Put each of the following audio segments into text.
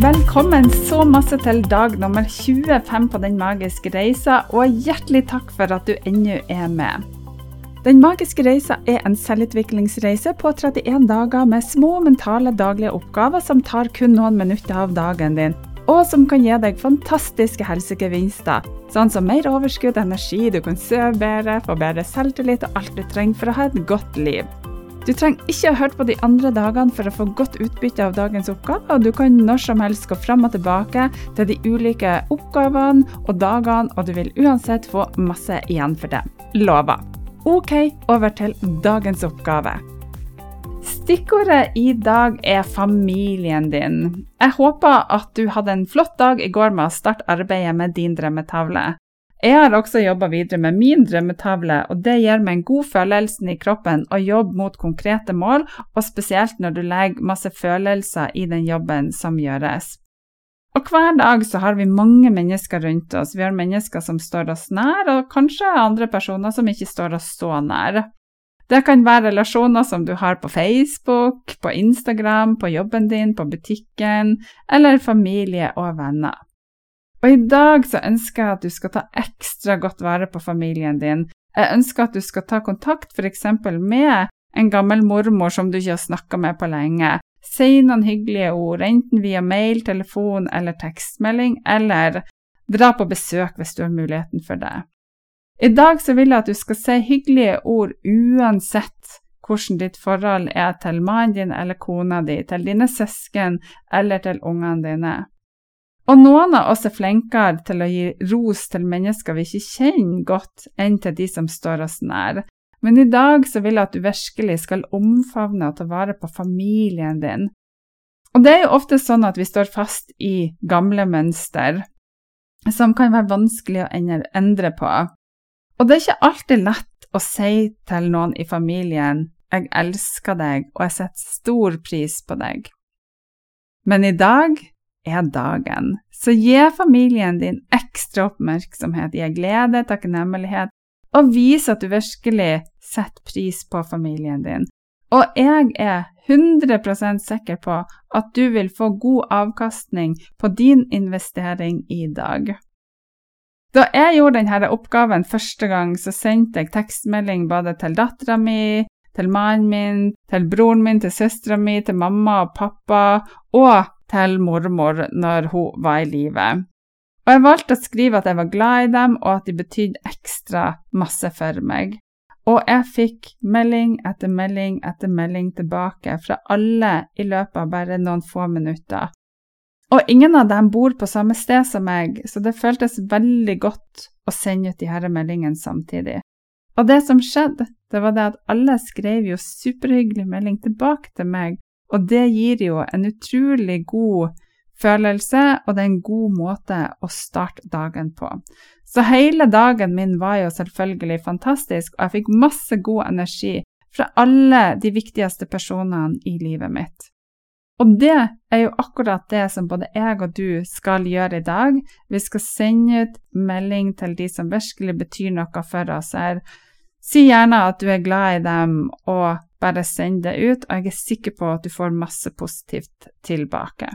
Velkommen så masse til dag nummer 25 på Den magiske reisa, og hjertelig takk for at du ennå er med. Den magiske reisa er en selvutviklingsreise på 31 dager med små mentale daglige oppgaver som tar kun noen minutter av dagen din, og som kan gi deg fantastiske helsegevinster, sånn som mer overskudd, energi, du kan sove bedre, få bedre selvtillit og alt du trenger for å ha et godt liv. Du trenger ikke ha hørt på de andre dagene for å få godt utbytte av dagens oppgave, og du kan når som helst gå fram og tilbake til de ulike oppgavene og dagene, og du vil uansett få masse igjen for det. Lover. OK, over til dagens oppgave. Stikkordet i dag er familien din. Jeg håper at du hadde en flott dag i går med å starte arbeidet med din drømmetavle. Jeg har også jobba videre med min drømmetavle, og det gir meg en god følelse i kroppen å jobbe mot konkrete mål, og spesielt når du legger masse følelser i den jobben som gjøres. Og hver dag så har vi mange mennesker rundt oss. Vi har mennesker som står oss nær, og kanskje andre personer som ikke står oss så nær. Det kan være relasjoner som du har på Facebook, på Instagram, på jobben din, på butikken, eller familie og venner. Og i dag så ønsker jeg at du skal ta ekstra godt vare på familien din. Jeg ønsker at du skal ta kontakt f.eks. med en gammel mormor som du ikke har snakka med på lenge. Si noen hyggelige ord, enten via mail, telefon eller tekstmelding, eller dra på besøk hvis du har muligheten for det. I dag så vil jeg at du skal si hyggelige ord uansett hvordan ditt forhold er til mannen din eller kona di, til dine søsken eller til ungene dine. Og noen av oss er flinkere til å gi ros til mennesker vi ikke kjenner godt, enn til de som står oss nær. Men i dag så vil jeg at du virkelig skal omfavne og ta vare på familien din. Og det er jo ofte sånn at vi står fast i gamle mønster, som kan være vanskelig å endre på. Og det er ikke alltid lett å si til noen i familien 'jeg elsker deg, og jeg setter stor pris på deg'. Men i dag er dagen. Så gi familien din ekstra oppmerksomhet, gi glede, takknemlighet, og vis at du virkelig setter pris på familien din. Og jeg er 100% sikker på at du vil få god avkastning på din investering i dag. Da jeg gjorde denne oppgaven første gang, så sendte jeg tekstmelding både til dattera mi, til mannen min, til broren min, til søstera mi, til mamma og pappa, og til mormor når hun var i live. Og jeg valgte å skrive at jeg var glad i dem, og at de betydde ekstra masse for meg. Og jeg fikk melding etter melding etter melding tilbake fra alle i løpet av bare noen få minutter. Og ingen av dem bor på samme sted som meg, så det føltes veldig godt å sende ut de her meldingene samtidig. Og det som skjedde, det var det at alle skrev jo superhyggelig melding tilbake til meg og det gir jo en utrolig god følelse, og det er en god måte å starte dagen på. Så hele dagen min var jo selvfølgelig fantastisk, og jeg fikk masse god energi fra alle de viktigste personene i livet mitt. Og det er jo akkurat det som både jeg og du skal gjøre i dag. Vi skal sende ut melding til de som virkelig betyr noe for oss her. Si gjerne at du er glad i dem, og bare send det ut, og jeg er sikker på at du får masse positivt tilbake.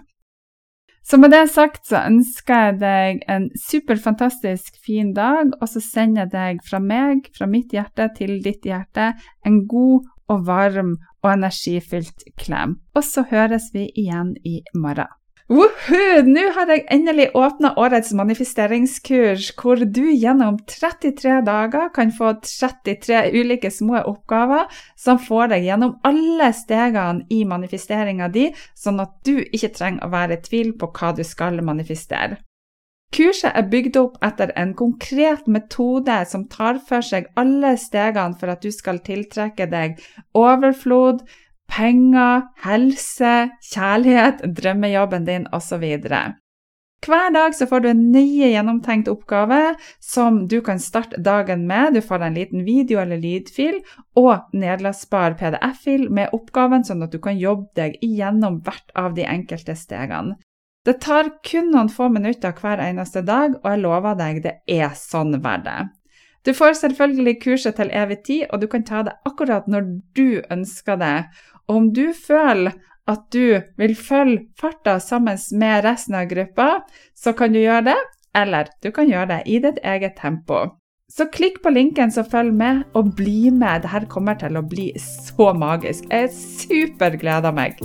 Så med det sagt så ønsker jeg deg en superfantastisk fin dag, og så sender jeg deg fra meg, fra mitt hjerte til ditt hjerte, en god og varm og energifylt klem. Og så høres vi igjen i morgen. Woohoo! Nå har jeg endelig åpna årets manifesteringskurs, hvor du gjennom 33 dager kan få 33 ulike små oppgaver som får deg gjennom alle stegene i manifesteringa di, sånn at du ikke trenger å være i tvil på hva du skal manifestere. Kurset er bygd opp etter en konkret metode som tar for seg alle stegene for at du skal tiltrekke deg overflod, penger, helse, kjærlighet, drømmejobben din osv. Hver dag så får du en nøye gjennomtenkt oppgave som du kan starte dagen med. Du får en liten video eller lydfil og nedlastbar PDF-fil med oppgaven, sånn at du kan jobbe deg igjennom hvert av de enkelte stegene. Det tar kun noen få minutter hver eneste dag, og jeg lover deg, det er sånn verdt det. Du får selvfølgelig kurset til evig tid, og du kan ta det akkurat når du ønsker det. Og om du føler at du vil følge farta sammen med resten av gruppa, så kan du gjøre det, eller du kan gjøre det i ditt eget tempo. Så klikk på linken som følger med, og bli med. Dette kommer til å bli så magisk. Jeg er supergleder meg.